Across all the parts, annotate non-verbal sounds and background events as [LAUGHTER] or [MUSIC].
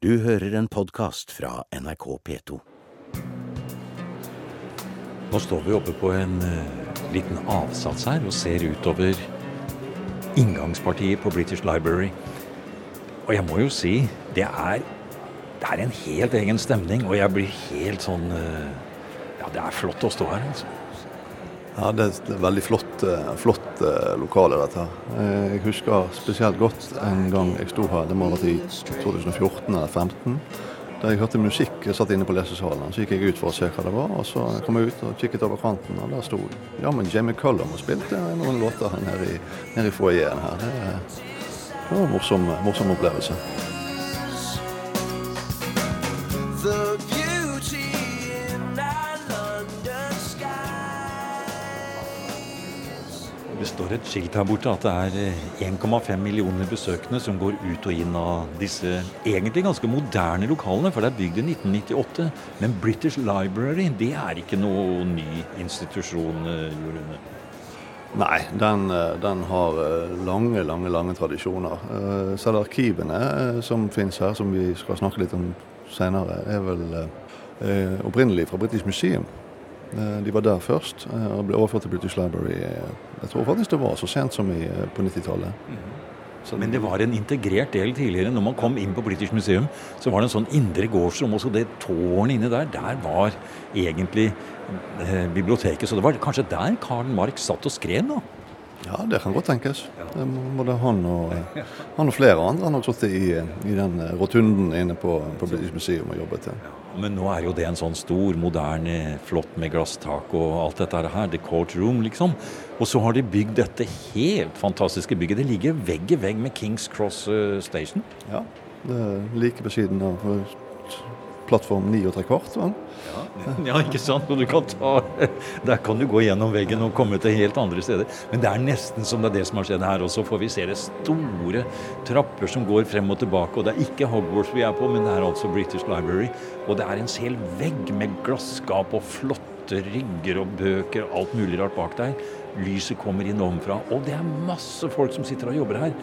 Du hører en podkast fra NRK P2. Nå står vi oppe på en uh, liten avsats her og ser utover inngangspartiet på British Library. Og jeg må jo si, det er, det er en helt egen stemning, og jeg blir helt sånn uh, Ja, det er flott å stå her, altså. Ja, Det er et veldig flott, eh, flott lokale, dette her. Jeg husker spesielt godt en gang jeg sto her, det må ha vært i 2014 eller 2015. Da jeg hørte musikk, jeg satt inne på lesesalen, så gikk jeg ut for å se hva det var. og Så kom jeg ut og kikket over kanten, og der sto jammen Jamie Cullum og spilte noen låter nede i, nede i foajeen her. Det var en morsom, morsom opplevelse. Det står et skilt her borte at det er 1,5 eh, millioner besøkende som går ut og inn av disse egentlig ganske moderne lokalene, for det er bygd i 1998. Men British Library det er ikke noe ny institusjon, eh, Jorunne? Nei, den, eh, den, har lange, lange lange tradisjoner. Selv arkivene som finnes her, som vi skal snakke litt om senere, er vel opprinnelig fra British Museum. Eh, de var der først eh, og ble overført til British Library. Eh, jeg tror faktisk det var så sent som i, på 90-tallet. Mm. Men det var en integrert del tidligere. Når man kom inn på British Museum, så var det en sånn indre gårdsrom. Også det tårnet inne der, der var egentlig eh, biblioteket. Så det var kanskje der Karl Marx satt og skrev nå? Ja, det kan godt tenkes. Både han og, han og flere andre har sittet i, i, den rotunden inne på, på museet og jobbet. Ja. Men nå er jo det en sånn stor, moderne, flott med glasstak og alt dette her. The Court Room, liksom. Og så har de bygd dette helt fantastiske bygget. Det ligger vegg i vegg med Kings Cross eh, Station. Ja, det er like ved siden av plattform 9 og tre kvart. Ja. [LAUGHS] ja, ikke sant. Du kan ta, [LAUGHS] der kan du gå gjennom veggen og komme til helt andre steder. Men det er nesten som det er det som har skjedd her. Og så får vi se det store trapper som går frem og tilbake. Og det er ikke Hogwarts vi er på, men det er altså British Library. Og det er en hel vegg med glasskap og flotte rygger og bøker og alt mulig rart bak deg. Lyset kommer inn ovenfra. Og det er masse folk som sitter og jobber her.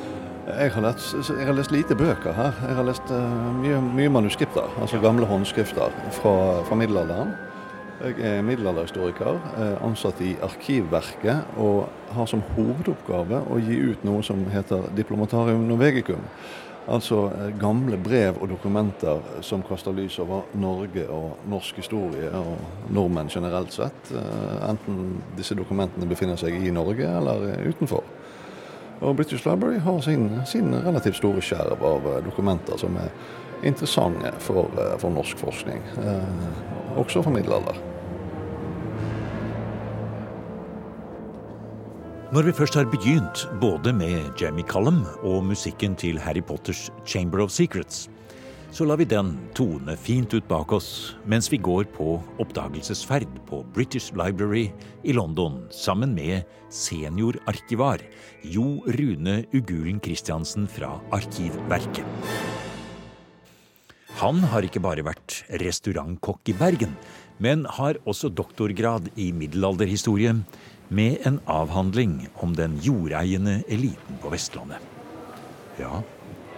Jeg har, lest, jeg har lest lite bøker her. Jeg har lest uh, mye, mye, manuskripter, altså gamle håndskrifter fra, fra middelalderen. Jeg er middelalderhistoriker, ansatt i Arkivverket og har som hovedoppgave å gi ut noe som heter Diplomatarium Norvegicum. Altså eh, gamle brev og dokumenter som kaster lys over Norge og norsk historie og nordmenn generelt sett. Eh, enten disse dokumentene befinner seg i Norge eller utenfor. Og British Library har sin, sin relativt store skjerv av eh, dokumenter som er interessante for, eh, for norsk forskning, eh, også for middelalder. Når vi først har begynt både med Jamie Cullum og musikken til Harry Potters Chamber of Secrets, så lar vi den tone fint ut bak oss mens vi går på oppdagelsesferd på British Library i London sammen med seniorarkivar Jo Rune Ugulen Christiansen fra Arkivverket. Han har ikke bare vært restaurantkokk i Bergen, men har også doktorgrad i middelalderhistorie, med en avhandling om den jordeiende eliten på Vestlandet. Ja,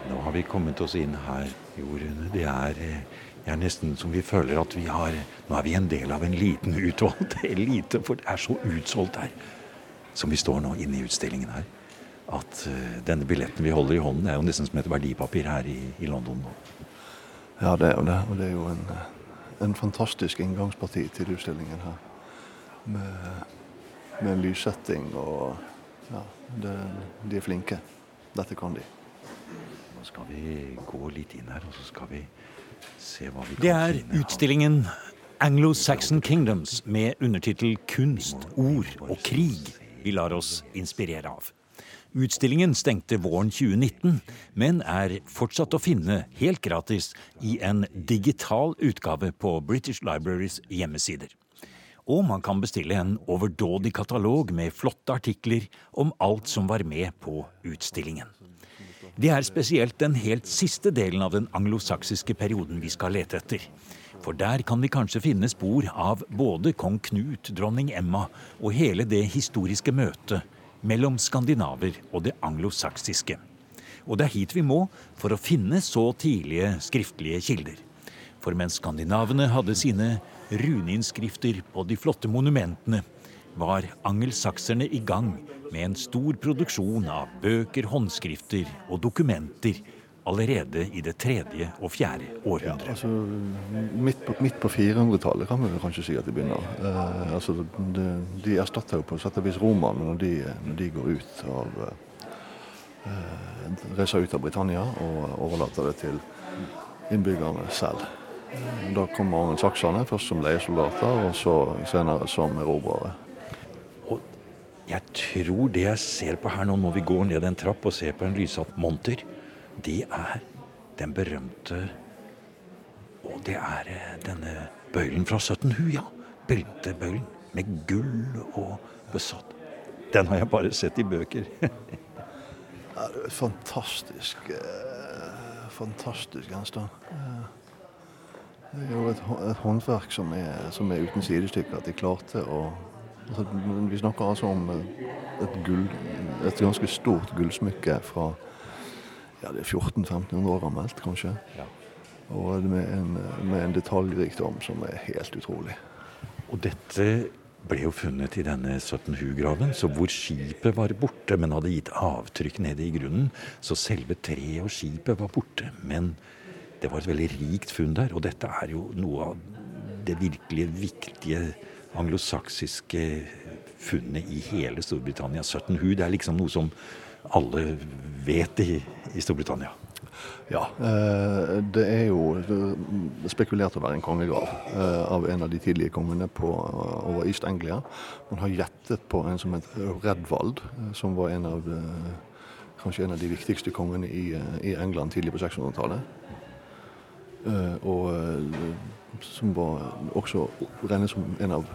nå har vi kommet oss inn her jorden. Det er, det eh, er nesten som vi føler at vi har Nå er vi en del av en liten utvalgt [LAUGHS] elite, for det er så utsolgt her. Som vi står nå inne i utstillingen her. At uh, denne billetten vi holder i hånden, er jo nesten som et verdipapir her i, i London nå. Ja, det er jo det. Og det er jo en, en fantastisk inngangsparti til utstillingen her. Med, med lyssetting og Ja, det, de er flinke. Dette kan de. Nå skal vi gå litt inn her, og så skal vi se hva vi kan Det er utstillingen Anglo-Saxon Kingdoms med undertittel 'Kunst, ord og krig' vi lar oss inspirere av. Utstillingen stengte våren 2019, men er fortsatt å finne helt gratis i en digital utgave på British Libraries hjemmesider. Og man kan bestille en overdådig katalog med flotte artikler om alt som var med på utstillingen. Det er spesielt den helt siste delen av den anglosaksiske perioden vi skal lete etter. For der kan vi kanskje finne spor av både kong Knut, dronning Emma og hele det historiske møtet mellom skandinaver og det anglosaksiske. Og det er hit vi må for å finne så tidlige skriftlige kilder. For mens skandinavene hadde sine runeinnskrifter på de flotte monumentene, var angelsakserne i gang med en stor produksjon av bøker, håndskrifter og dokumenter allerede i det tredje og fjerde århundret. Ja, altså, midt på, på 400-tallet kan vi kanskje si at de begynner. Eh, altså, de, de, erstatter jo på sett og vis romerne når de, når de går ut av eh, Reiser ut av Britannia og overlater det til innbyggerne selv. Da kommer angelsakserne, først som leiesoldater, og så senere som erobrere. Jeg tror det jeg ser på her nå, når vi går ned en trapp og ser på en lyssatt monter, det er den berømte Og det er eh, denne bøylen fra 1700, ja. Beltebøylen med gull og besatt. Den har jeg bare sett i bøker. [LAUGHS] ja, det er fantastisk, eh, fantastisk gjenstand. Det er jo et, håndverk som er, som er, uten sidestykke. At de klarte å Vi snakker altså om et, gull, et ganske stort gullsmykke fra ja, det er 1400-1500 år gammelt, kanskje. Ja. Og med en, med en detaljrikdom som er helt utrolig. Og dette ble jo funnet i denne 1700-graven, så hvor skipet var borte, men hadde gitt avtrykk nede i grunnen. Så selve treet og skipet var borte, men det var et veldig rikt funn der. Og dette er jo noe av det virkelig viktige anglosaksiske funnet i hele Storbritannia. 1700, det er liksom noe som alle vet i, i Storbritannia. Ja. Eh, det er jo spekulert å være en kongegrav eh, av en av de tidlige kongene på, over East Anglia. Man har gjettet på en som het Redvald, eh, som var en av, kanskje en av de viktigste kongene i, i England tidlig på 600-tallet. Og som var også regnet som en av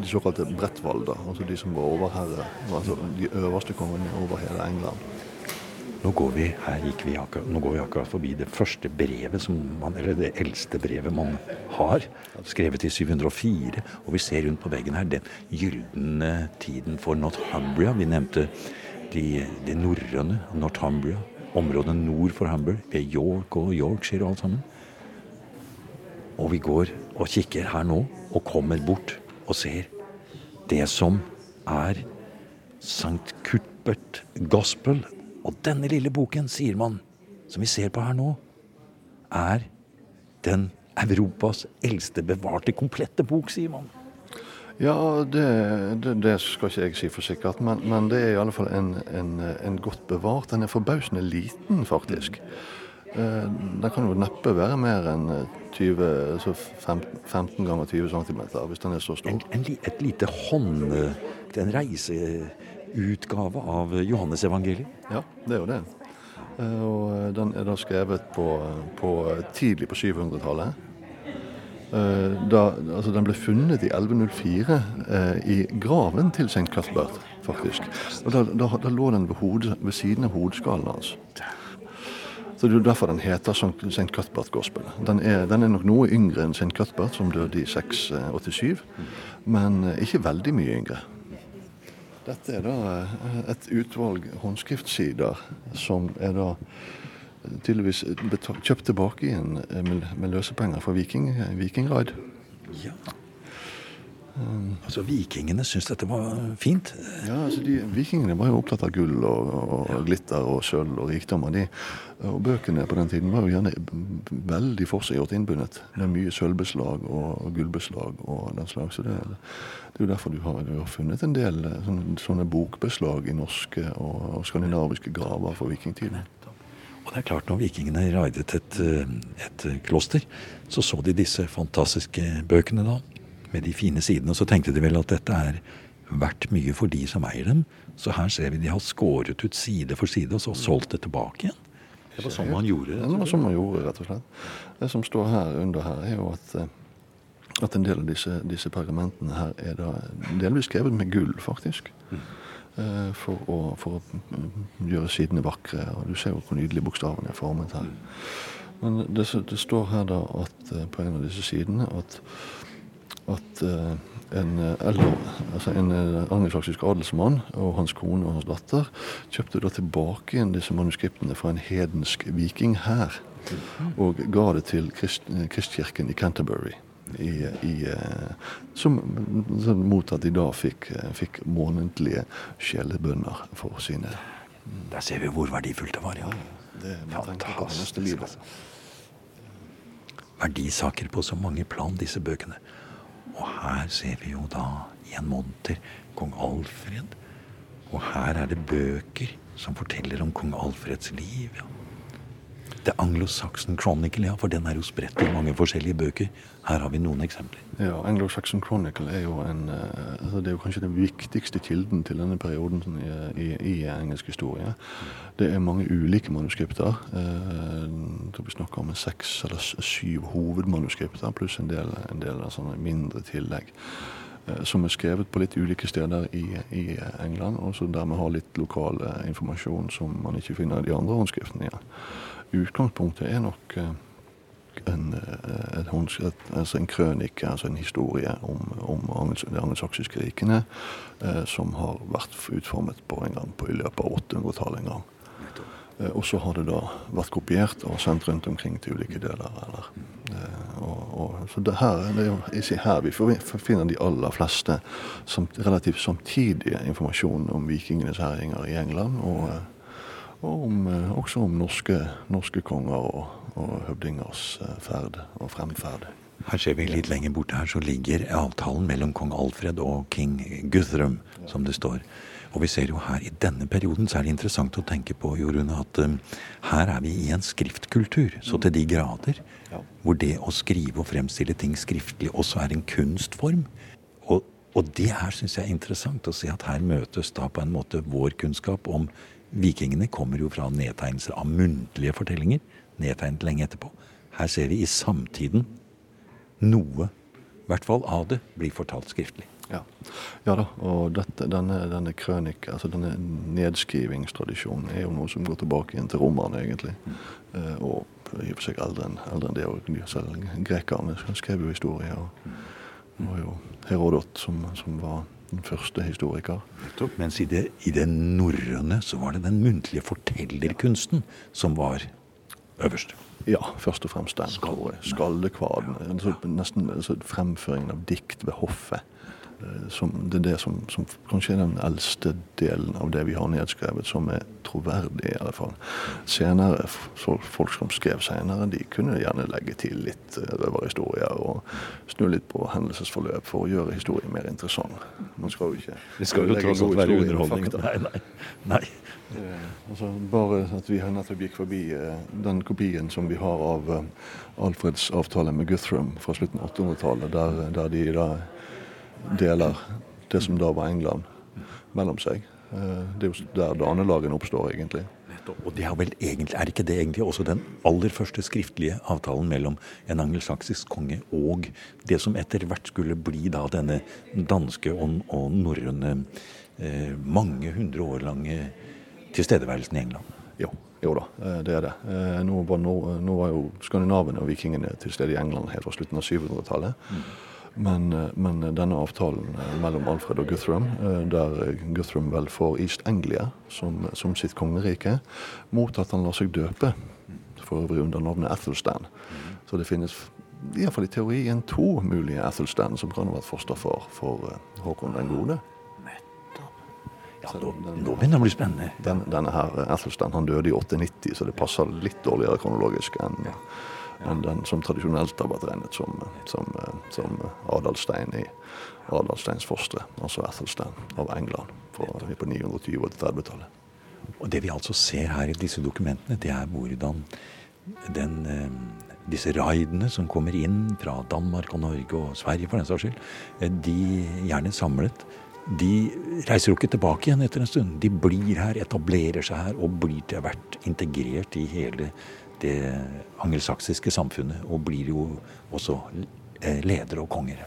de såkalte Bredtvalder, altså de som var overherre, altså de øverste kongene over hele England. Nå går vi her gikk vi akkurat, nå går vi akkurat forbi det første brevet, som man, eller det eldste brevet man har, skrevet i 704. Og vi ser rundt på veggen her den gylne tiden for Northumbria. Vi nevnte de, de norrøne Northumbria, området nord for Humber, ved York og Yorkshire og alt sammen. Og vi går og kikker her nå, og kommer bort og ser det som er St. Cuthbert Gospel. Og denne lille boken, sier man, som vi ser på her nå, er den Europas eldste bevarte komplette bok, sier man. Ja, det, det, det, skal ikke jeg si for sikkert, men, men det er i alle fall en, en, en, godt bevart. Den er forbausende liten, faktisk. Eh, den kan jo neppe være mer enn 20, eh, altså 15 ganger 20 cm, hvis den er så stor. En, en, et lite hånd... En reiseutgave av Johannesevangeliet? Ja, det er jo det. Eh, og den er da skrevet på, på tidlig på 700-tallet. Da, altså den ble funnet i 1104 eh, i graven til St. Cuthbert, faktisk. Og da, da, da lå den ved, hode, ved siden av hodeskallen hans. Så Det er derfor den heter St. Cuthbert Gospel. Den er, den er, nok noe yngre enn St. Cuthbert, som døde i 687, men eh, ikke veldig mye yngre. Dette er da eh, et utvalg håndskriftsider som er da eh, tydeligvis kjøpt tilbake igjen med, med løsepenger fra Viking, Viking Ride. Ja. Altså Vikingene syntes dette var fint? Ja, altså de, Vikingene var jo opptatt av gull og, og ja. glitter og sølv og rikdom. Og, de, og bøkene på den tiden var jo gjerne veldig forseggjort innbundet. er mye sølvbeslag og gullbeslag og den slags. Så det, det, er jo derfor du har, du har funnet en del eh, sånne, sånne, bokbeslag i norske og, og skandinaviske graver for vikingtiden. Og det er klart, når vikingene raidet et, eh, et kloster, så så de disse fantastiske bøkene da med de fine sidene. Og så tenkte de vel at dette er verdt mye for de som eier dem. Så her ser vi de har skåret ut side for side og så solgt det tilbake igjen. Det var sånn man gjorde det. Det var sånn man gjorde, rett og slett. Det som står her under her, er jo at, eh, at en del av disse, disse, pergamentene her er da delvis skrevet med gull, faktisk. Mm. Eh, for, å, for, å, gjøre sidene vakre. Og du ser jo hvor nydelig bokstavene er formet her. Mm. Men det, det, står her da at eh, på en av disse sidene at at uh, en, eller, altså en angelsaksisk adelsmann og hans kone og hans datter kjøpte da tilbake igjen disse manuskriptene fra en hedensk vikinghær. Og ga det til Krist, Kristkirken i Canterbury. I, i, som, som, mot at de da fikk, fikk månedlige sjelebønner for sine Der ser vi hvor verdifullt det var, ja. Det, Fantastisk. Altså. Verdisaker på så mange plan, disse bøkene. Og her ser vi jo da i en monter kong Alfred. Og her er det bøker som forteller om kong Alfreds liv. ja. The Anglo-Saxon Chronicle, ja, for den er jo spredt i mange forskjellige bøker. Her har vi noen eksempler. Ja, Anglo-Saxon Chronicle er jo, en, eh, altså det er jo kanskje den viktigste kilden til denne perioden i, i, i engelsk historie. Det er mange ulike manuskripter. Eh, vi snakker om seks eller syv hovedmanuskripter pluss en del, en del sånne mindre tillegg. Eh, som er skrevet på litt ulike steder i, i England, og som dermed har litt lokal informasjon som man ikke finner i de andre håndskriftene igjen. Utgangspunktet er nok eh, en, eh, et, et, altså en krønike, altså en historie om, om de angelsaksiske rikene, eh, som har vært utformet på en gang på, i løpet av 800-tallet en gang. Eh, og så har det da vært kopiert og sendt rundt omkring til ulike deler. Eller, eh, og, og, så det her, det er jo her vi finner de aller fleste samt, relativt samtidige informasjon om vikingenes herjinger i England. og eh, og om, eh, også om norske, norske konger og, og høvdingers eh, ferd og fremferd. Her ser vi litt lenger borte her, så ligger avtalen mellom kong Alfred og king Guthrum, som det står. Og vi ser jo her i denne perioden så er det interessant å tenke på Jorunn, at um, her er vi i en skriftkultur så til de grader. Hvor det å skrive og fremstille ting skriftlig også er en kunstform. Og, og det her syns jeg er interessant å se at her møtes da på en måte vår kunnskap om Vikingene kommer jo fra nedtegnelser av muntlige fortellinger, nedtegnet lenge etterpå. Her ser vi i samtiden noe, i hvert fall av det, blir fortalt skriftlig. Ja, ja da, og dette, denne, denne krønik, altså denne nedskrivingstradisjonen er jo noe som går tilbake igjen til romerne, egentlig. Mm. Og i og for seg eldre enn det. Og selv grekerne skrev jo historier. og Det var jo Herodot som, som var den første historiker. Mens i det, i det norrøne så var det den muntlige fortellerkunsten som var øverst. Ja, først og fremst den. Skaldekvaden. Altså, nesten altså, fremføringen av dikt ved hoffet. Eh, som, det er det som, som, kanskje er den eldste delen av det vi har nedskrevet, som er troverdig, i alle fall. Senere, Folk som skrev senere, de kunne gjerne legge til litt eh, røverhistorier og snu litt på hendelsesforløp for å gjøre historien mer interessant. Man skal jo ikke Det skal jo tross alt være underholdning. Nei, nei. nei. Eh, altså, bare at vi nettopp gikk forbi eh, den kopien som vi har av eh, Alfreds avtale med Guthrum fra slutten av 800-tallet, der, der de da deler det som da var England, mellom seg. Eh, det er jo der danelagen oppstår, egentlig. Og det er vel egentlig, er ikke det egentlig også den aller første skriftlige avtalen mellom en angelsaksisk konge og det som etter hvert skulle bli da denne danske og, og norrøne eh, mange hundre år lange tilstedeværelsen i England? Jo, jo da, eh, det er det. Eh, nå var, nå, nå var jo skandinavene og vikingene til stede i England helt fra slutten av 700-tallet. Mm. Men, eh, men, denne avtalen eh, mellom Alfred og Guthrum, eh, der Guthrum vel får East Anglia som, som sitt kongerike, mot at han lar seg døpe, for øvrig under navnet Athelstan. Så det finnes iallfall i teorien to mulige Athelstan som kan ha vært fosterfar for Håkon den gode. Ja, nå, nå begynner det å bli spennende. Den, denne her Athelstan han døde i 890, så det passer litt dårligere kronologisk enn ja enn den som tradisjonelt har vært regnet som, som, som Adalstein i Adalsteins foster, altså Athelstein av England på, på 920- og 30-tallet. Og Det vi altså ser her i disse dokumentene, det er hvordan den, eh, disse raidene som kommer inn fra Danmark og Norge og Sverige, for den saks skyld, eh, de gjerne samlet de reiser jo ikke tilbake igjen etter en stund. De blir her, etablerer seg her og blir til hvert integrert i hele det angelsaksiske samfunnet, og blir jo også eh, ledere og konger.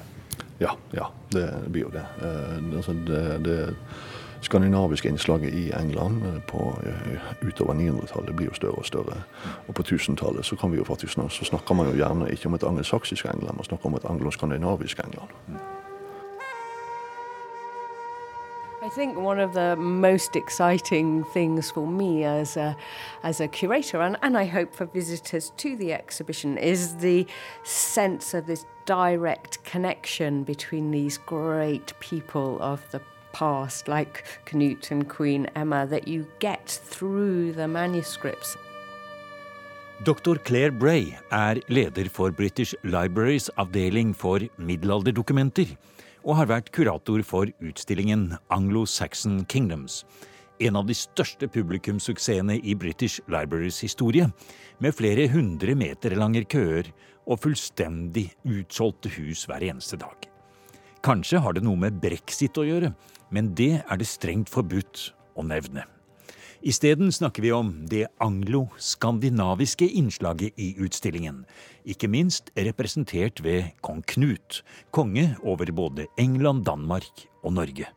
Ja, ja, det blir jo det. Eh, altså det, det skandinaviske innslaget i England på, utover 900-tallet blir jo større og større. Og på 1000-tallet så, så, snakker man jo gjerne ikke om et angelsaksisk England, man snakker om et angloskandinavisk England. I think one of the most exciting things for me as a, as a curator, and, and I hope for visitors to the exhibition, is the sense of this direct connection between these great people of the past, like Canute and Queen Emma, that you get through the manuscripts. Dr. Claire Bray er leder for British Libraries avdeling for middelalderdokumenter og har vært kurator for utstillingen Anglo-Saxon Kingdoms. En av de største publikumssuksessene i British Libraries historie, med flere hundre meter lange køer og fullstendig utsolgte hus hver eneste dag. Kanskje har det noe med brexit å gjøre, men det er det strengt forbudt å nevne. Isteden snakker vi om det anglo-skandinaviske innslaget i utstillingen, ikke minst representert ved kong Knut, konge over både England, Danmark og Norge.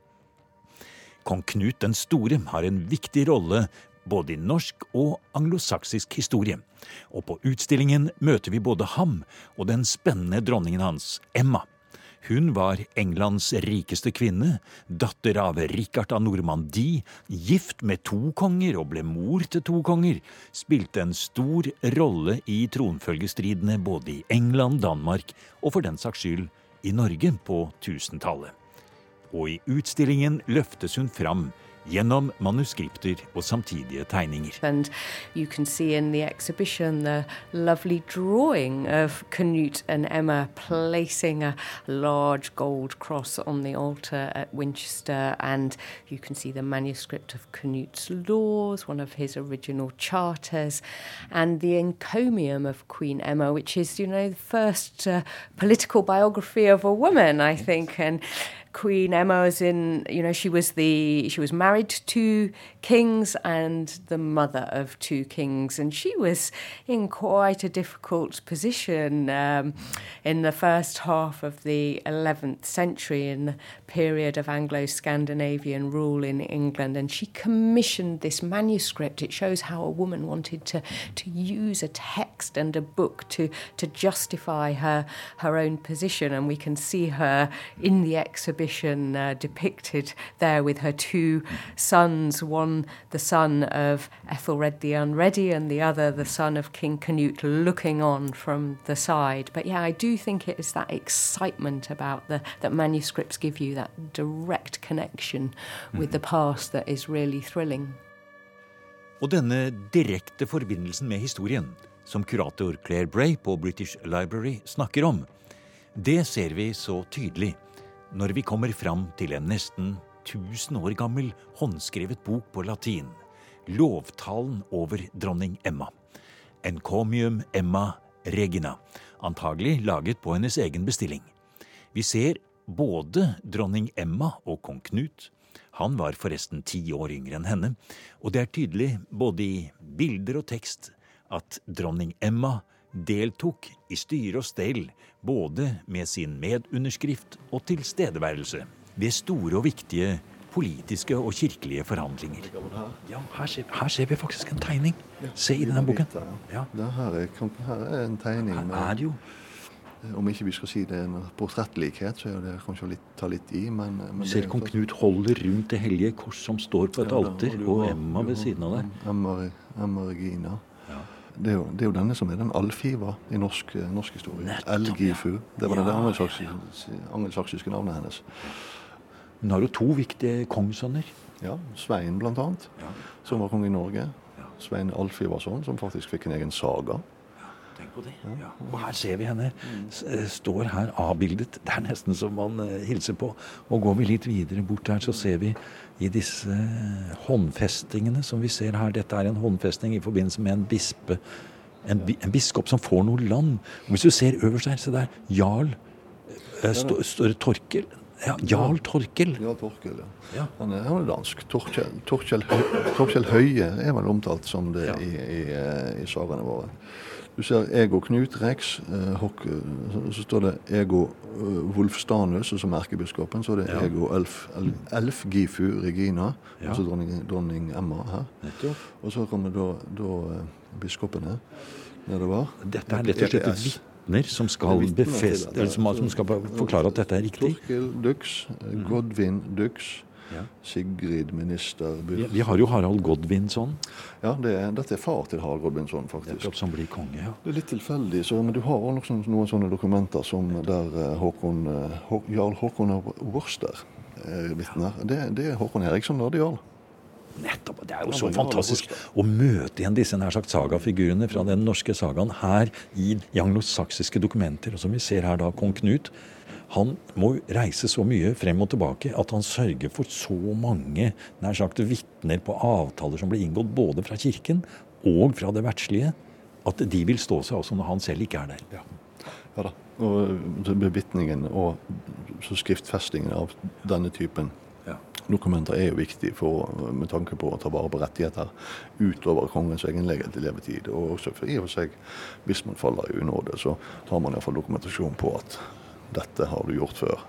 Kong Knut den store har en viktig rolle både i norsk og anglosaksisk historie, og på utstillingen møter vi både ham og den spennende dronningen hans, Emma. Hun var Englands rikeste kvinne, datter av Richard av Normandie, gift med to konger og ble mor til to konger, spilte en stor rolle i tronfølgestridene både i England, Danmark og for den saks skyld i Norge på tusentallet. Og i utstillingen løftes hun fram gjennom manuskripter og samtidige tegninger. And you can see in the exhibition the lovely drawing of Canute and Emma placing a large gold cross on the altar at Winchester, and you can see the manuscript of Canute's laws, one of his original charters, and the encomium of Queen Emma, which is, you know, the first uh, political biography of a woman, I think, and Queen Emma was in, you know, she was the she was married to two kings and the mother of two kings, and she was in quite a difficult position um, in the first half of the 11th century, in the period of Anglo-Scandinavian rule in England, and she commissioned this manuscript. It shows how a woman wanted to to use a text and a book to to justify her her own position, and we can see her in the exhibition exhibition uh, depicted there with her two sons one the son of Ethelred the Unready, and the other the son of King Canute, looking on from the side. But yeah, I do think it is that excitement about the that manuscripts give you that direct connection with the past that is really thrilling. Og denne direkte forbindelsen med historien, som kurator Claire Bray på British Library snakker om, det ser vi så tydelig når vi kommer fram til en nesten 1000 år gammel håndskrevet bok på latin, lovtalen over dronning Emma. Encomium Emma Regina, antagelig laget på hennes egen bestilling. Vi ser både dronning Emma og kong Knut. Han var forresten ti år yngre enn henne, og det er tydelig både i bilder og tekst at dronning Emma deltok i styre og stell både med sin medunderskrift og tilstedeværelse ved store og viktige politiske og kirkelige forhandlinger. Ja, her ser, her ser vi faktisk en tegning. Se i denne boken. Ja. Her, er, en tegning. Her er det jo om ikke vi skal si det er en portrettlikhet, så er det kanskje å ta litt i. Men, men ser kong Knut holder rundt det hellige kors som står på et ja, alter, og Emma ved siden av der. Emma, Emma Regina. Det er, jo, det er, jo, denne som er den alfiva i norsk, eh, norsk historie. Elgifu. Det var ja, det angelsaksiske navnet hennes. Hun har jo to viktige kongssønner. Ja. Svein, annet, ja. som var konge i Norge. Svein Alfivason, som faktisk fikk en egen saga. Tenk på det. Ja. Og her ser vi henne. Eh, står her avbildet. Det er nesten som man uh, hilser på. Og går vi litt videre bort her, så ser vi i disse håndfestingene som vi ser her. Dette er en håndfesting i forbindelse med en bispe. En, en biskop som får noe land. Og hvis du ser øverst her, se der. Jarl uh, står det Torkel. Ja, Jarl Torkel. Jarl Torkel, ja. ja. Han, er, han er dansk. Torkjell, Torkjell, Torkjell, Høie er vel omtalt som det ja. i, i, i sagene våre. Du ser Ego Knut Rex, eh, så står det Ego Wolfstanus, som erkebiskopen. Så er det ja. Ego Elf, Elf Gifu Regina, ja. altså dronning, dronning, Emma her. Og så kommer da, da biskopene nedover. Dette er rett og slett et vitner som skal, befeste, som, som skal forklare at dette er riktig? Torkil Dux, mm. Godvin Dux. Ja. Sigrid minister vi, vi, har jo Harald Godvinson. Ja, det er, dette er far til Harald Godvinson, faktisk. Som blir konge, ja. Det er litt tilfeldig, så, men du har også noen sånne dokumenter som der eh, Håkon, Hå, Jarl Håkon av Worster er vitner. Det, det, er Håkon Eriksson, da, det Jarl. Nettopp. Det er jo så fantastisk å møte igjen disse nær sagt sagafigurene fra den norske sagaen her i de anglosaksiske dokumenter. Og som vi ser her da, kong Knut. Han må reise så mye frem og tilbake at han sørger for så mange nær sagt vitner på avtaler som ble inngått både fra kirken og fra det verdslige, at de vil stå seg også når han selv ikke er der. Ja, ja da. Og bevitningen og skriftfestingen av denne typen dokumenter er jo viktig for, med tanke på å ta vare på rettigheter utover kongens egen levetid. Og også for, i og for seg, hvis man faller i unåde, så har man iallfall dokumentasjon på at dette har du gjort før.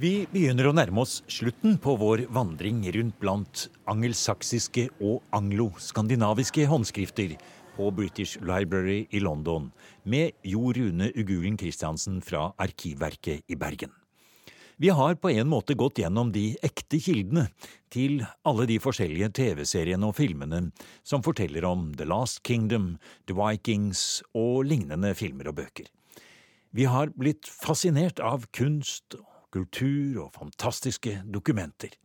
Vi begynner å nærme oss slutten på vår vandring rundt blant angelsaksiske og anglo-skandinaviske håndskrifter på British Library i London med Jo Rune Ugulen Christiansen fra Arkivverket i Bergen. Vi har på en måte gått gjennom de ekte kildene til alle de forskjellige TV-seriene og filmene som forteller om The Last Kingdom, The Vikings og lignende filmer og bøker. Vi har blitt fascinert av kunst, kultur og fantastiske dokumenter.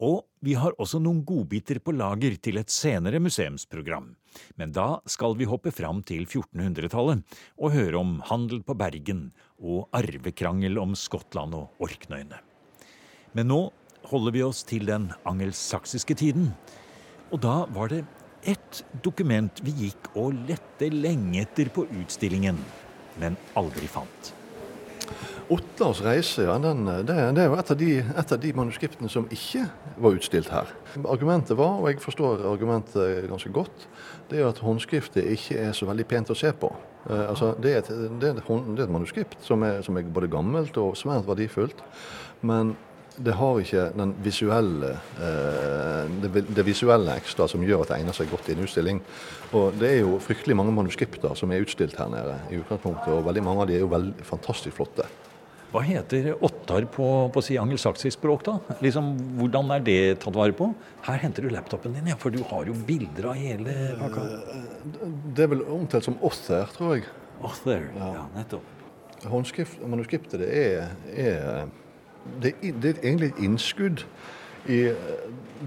Og vi har også noen godbiter på lager til et senere museumsprogram. Men da skal vi hoppe fram til 1400-tallet og høre om handel på Bergen og arvekrangel om Skottland og Orknøyene. Men nå holder vi oss til den angelsaksiske tiden. Og da var det ett dokument vi gikk og lette lenge etter på utstillingen, men aldri fant. Otlars reise ja, den, det, det, er jo et av, de, et av, de, manuskriptene som ikke var utstilt her. Argumentet var, og jeg forstår argumentet ganske godt, det er at håndskriftet ikke er så veldig pent å se på. Eh, altså, det, er et, det, er et, det, er et, manuskript som er, som er både gammelt og svært verdifullt. Men det har ikke den visuelle, eh, det, det, visuelle ekstra som gjør at det egner seg godt i en utstilling. Og Det er jo fryktelig mange manuskripter som er utstilt her nede, i utgangspunktet, og veldig mange av de er jo veldig fantastisk flotte. Hva heter åttar på, på si angelsaksisk språk, da? Liksom, hvordan er det tatt vare på? Her henter du laptopen din, ja, for du har jo bilder av hele pakka. Eh, det er vel omtalt som author, tror jeg. Author, ja, ja nettopp. manuskriptet det er, er, det det er egentlig et innskudd i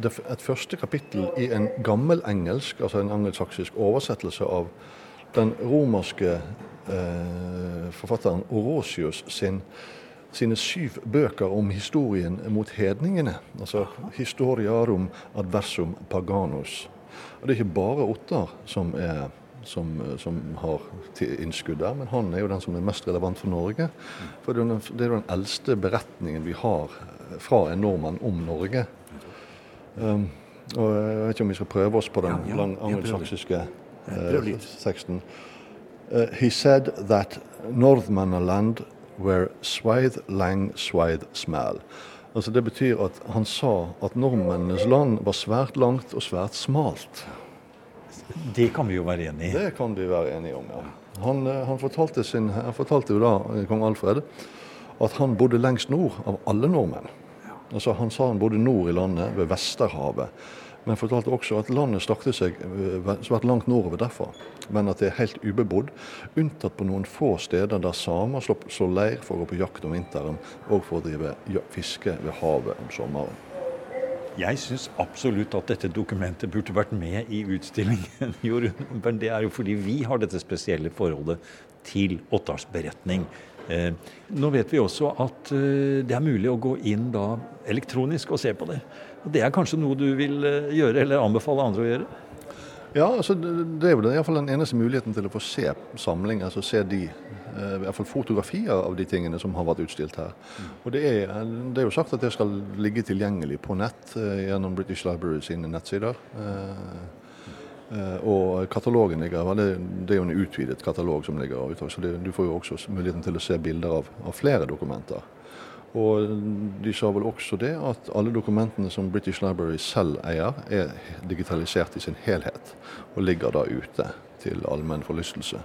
det, et første kapittel i en gammel engelsk, altså en angelsaksisk oversettelse av den romerske eh, forfatteren Orosius sin, sine syv bøker om historien mot hedningene. Altså 'Historiarum adversum paganus'. Og Det er ikke bare Ottar som, er, som, som har innskudd der, men han er jo den som er mest relevant for Norge. For Det er jo den eldste beretningen vi har fra en nordmann om Norge. Um, og Jeg vet ikke om vi skal prøve oss på den ja, ja, angelsaksiske uh, teksten. Uh, he said that Northmanland were swathe lang swathe small. Altså Det betyr at han sa at nordmennenes land var svært langt og svært smalt. Det kan vi jo være enig i. Det kan vi være enige om, ja. Han, uh, han, fortalte, sin, han fortalte, jo da, eh, kong Alfred, at han bodde lengst nord av alle nordmenn. Altså Han sa han bodde nord i landet, ved Vesterhavet men fortalte også at landet strakte seg eh, svært langt nordover derfra, men at det er helt ubebodd, unntatt på noen få steder der samer slår leir for å gå på jakt om vinteren og for å drive fiske ved havet om sommeren. Jeg syns absolutt at dette dokumentet burde vært med i utstillingen. [LAUGHS] Men det er jo fordi vi har dette spesielle forholdet til Ottars beretning. Eh, nå vet vi også at eh, det er mulig å gå inn da elektronisk og se på det. Og Det er kanskje noe du vil eh, gjøre, eller anbefale andre å gjøre? Ja, altså det er jo iallfall den eneste muligheten til å få se samling, altså se de, eh, i hvert fall fotografier av de tingene som har vært utstilt her. Og det er, det er jo sagt at det skal ligge tilgjengelig på nett eh, gjennom British Library sine nettsider. Eh, og katalogen ligger det, det er jo en utvidet katalog som ligger ute, så det, du får jo også muligheten til å se bilder av, av, flere dokumenter. Og de sa vel også det at alle dokumentene som British Library selv eier, er digitalisert i sin helhet, og ligger da ute til allmenn forlystelse.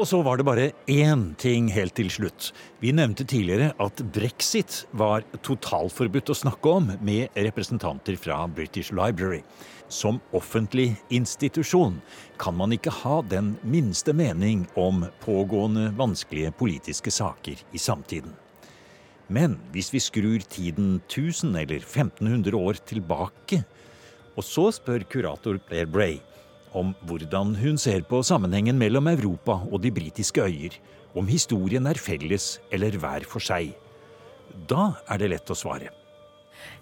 Og så var det bare én ting helt til slutt. Vi nevnte tidligere at brexit var totalforbudt å snakke om med representanter fra British Library. Som offentlig institusjon kan man ikke ha den minste mening om pågående vanskelige politiske saker i samtiden. Men hvis vi skrur tiden 1000 eller 1500 år tilbake, og så spør kurator Blair Bray om hvordan hun ser på sammenhengen mellom Europa og de britiske øyer, om historien er felles eller hver for seg, da er det lett å svare.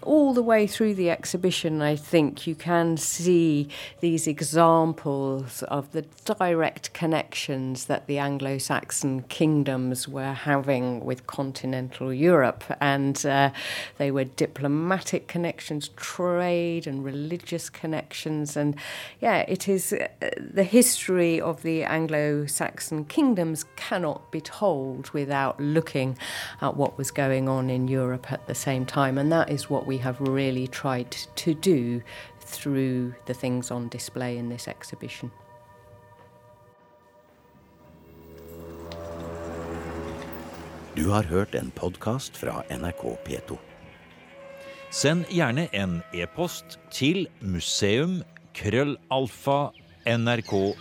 All the way through the exhibition, I think you can see these examples of the direct connections that the Anglo Saxon kingdoms were having with continental Europe. And uh, they were diplomatic connections, trade and religious connections. And yeah, it is uh, the history of the Anglo Saxon kingdoms cannot be told without looking at what was going on in Europe at the same time. And that is what we have really tried to do through the things on display in this exhibition. Du har hørt en podkast fra NRK P2. Send gjerne en e-post til museum krøllalfa nrk.no.